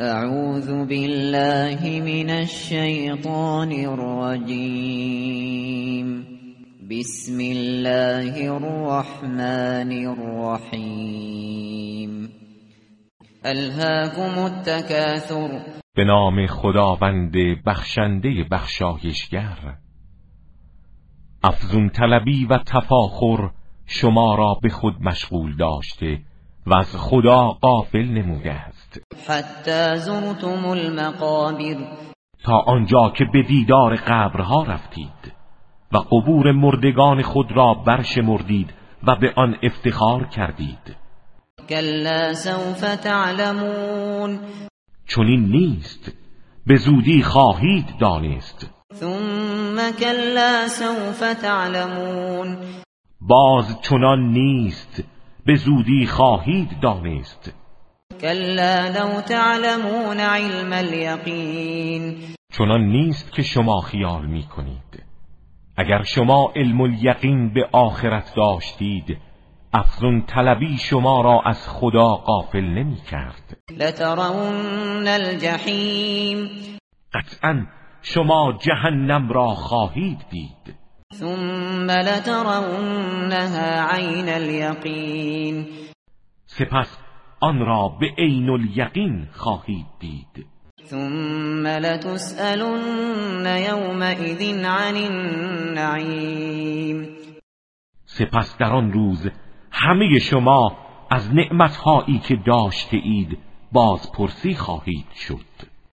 اعوذ بالله من الشیطان الرجیم بسم الله الرحمن الرحیم الهاكم التكاثر. به نام خداوند بخشنده بخشایشگر. افزون طلبی و تفاخر شما را به خود مشغول داشته و از خدا غافل نموده حتی زرتم المقابر. تا آنجا که به دیدار قبرها رفتید و قبور مردگان خود را برشمردید و به آن افتخار کردید. کلا سوف تعلمون. چنین نیست به زودی خواهید دانست. ثم کلا سوف تعلمون. باز چنان نیست به زودی خواهید دانست. کلا لو تعلمون علم الیقین چنان نیست که شما خیال می کنید اگر شما علم الیقین به آخرت داشتید افزون طلبی شما را از خدا غافل نمی کرد لترون الجحیم. قطعا شما جهنم را خواهید دید. ثم لترونها عین الیقین. سپس آن را به عین الیقین خواهید دید. ثم لتسألن یومئذ عن النعیم. سپس در آن روز همه شما از نعمتهایی که داشته اید بازپرسی خواهید شد.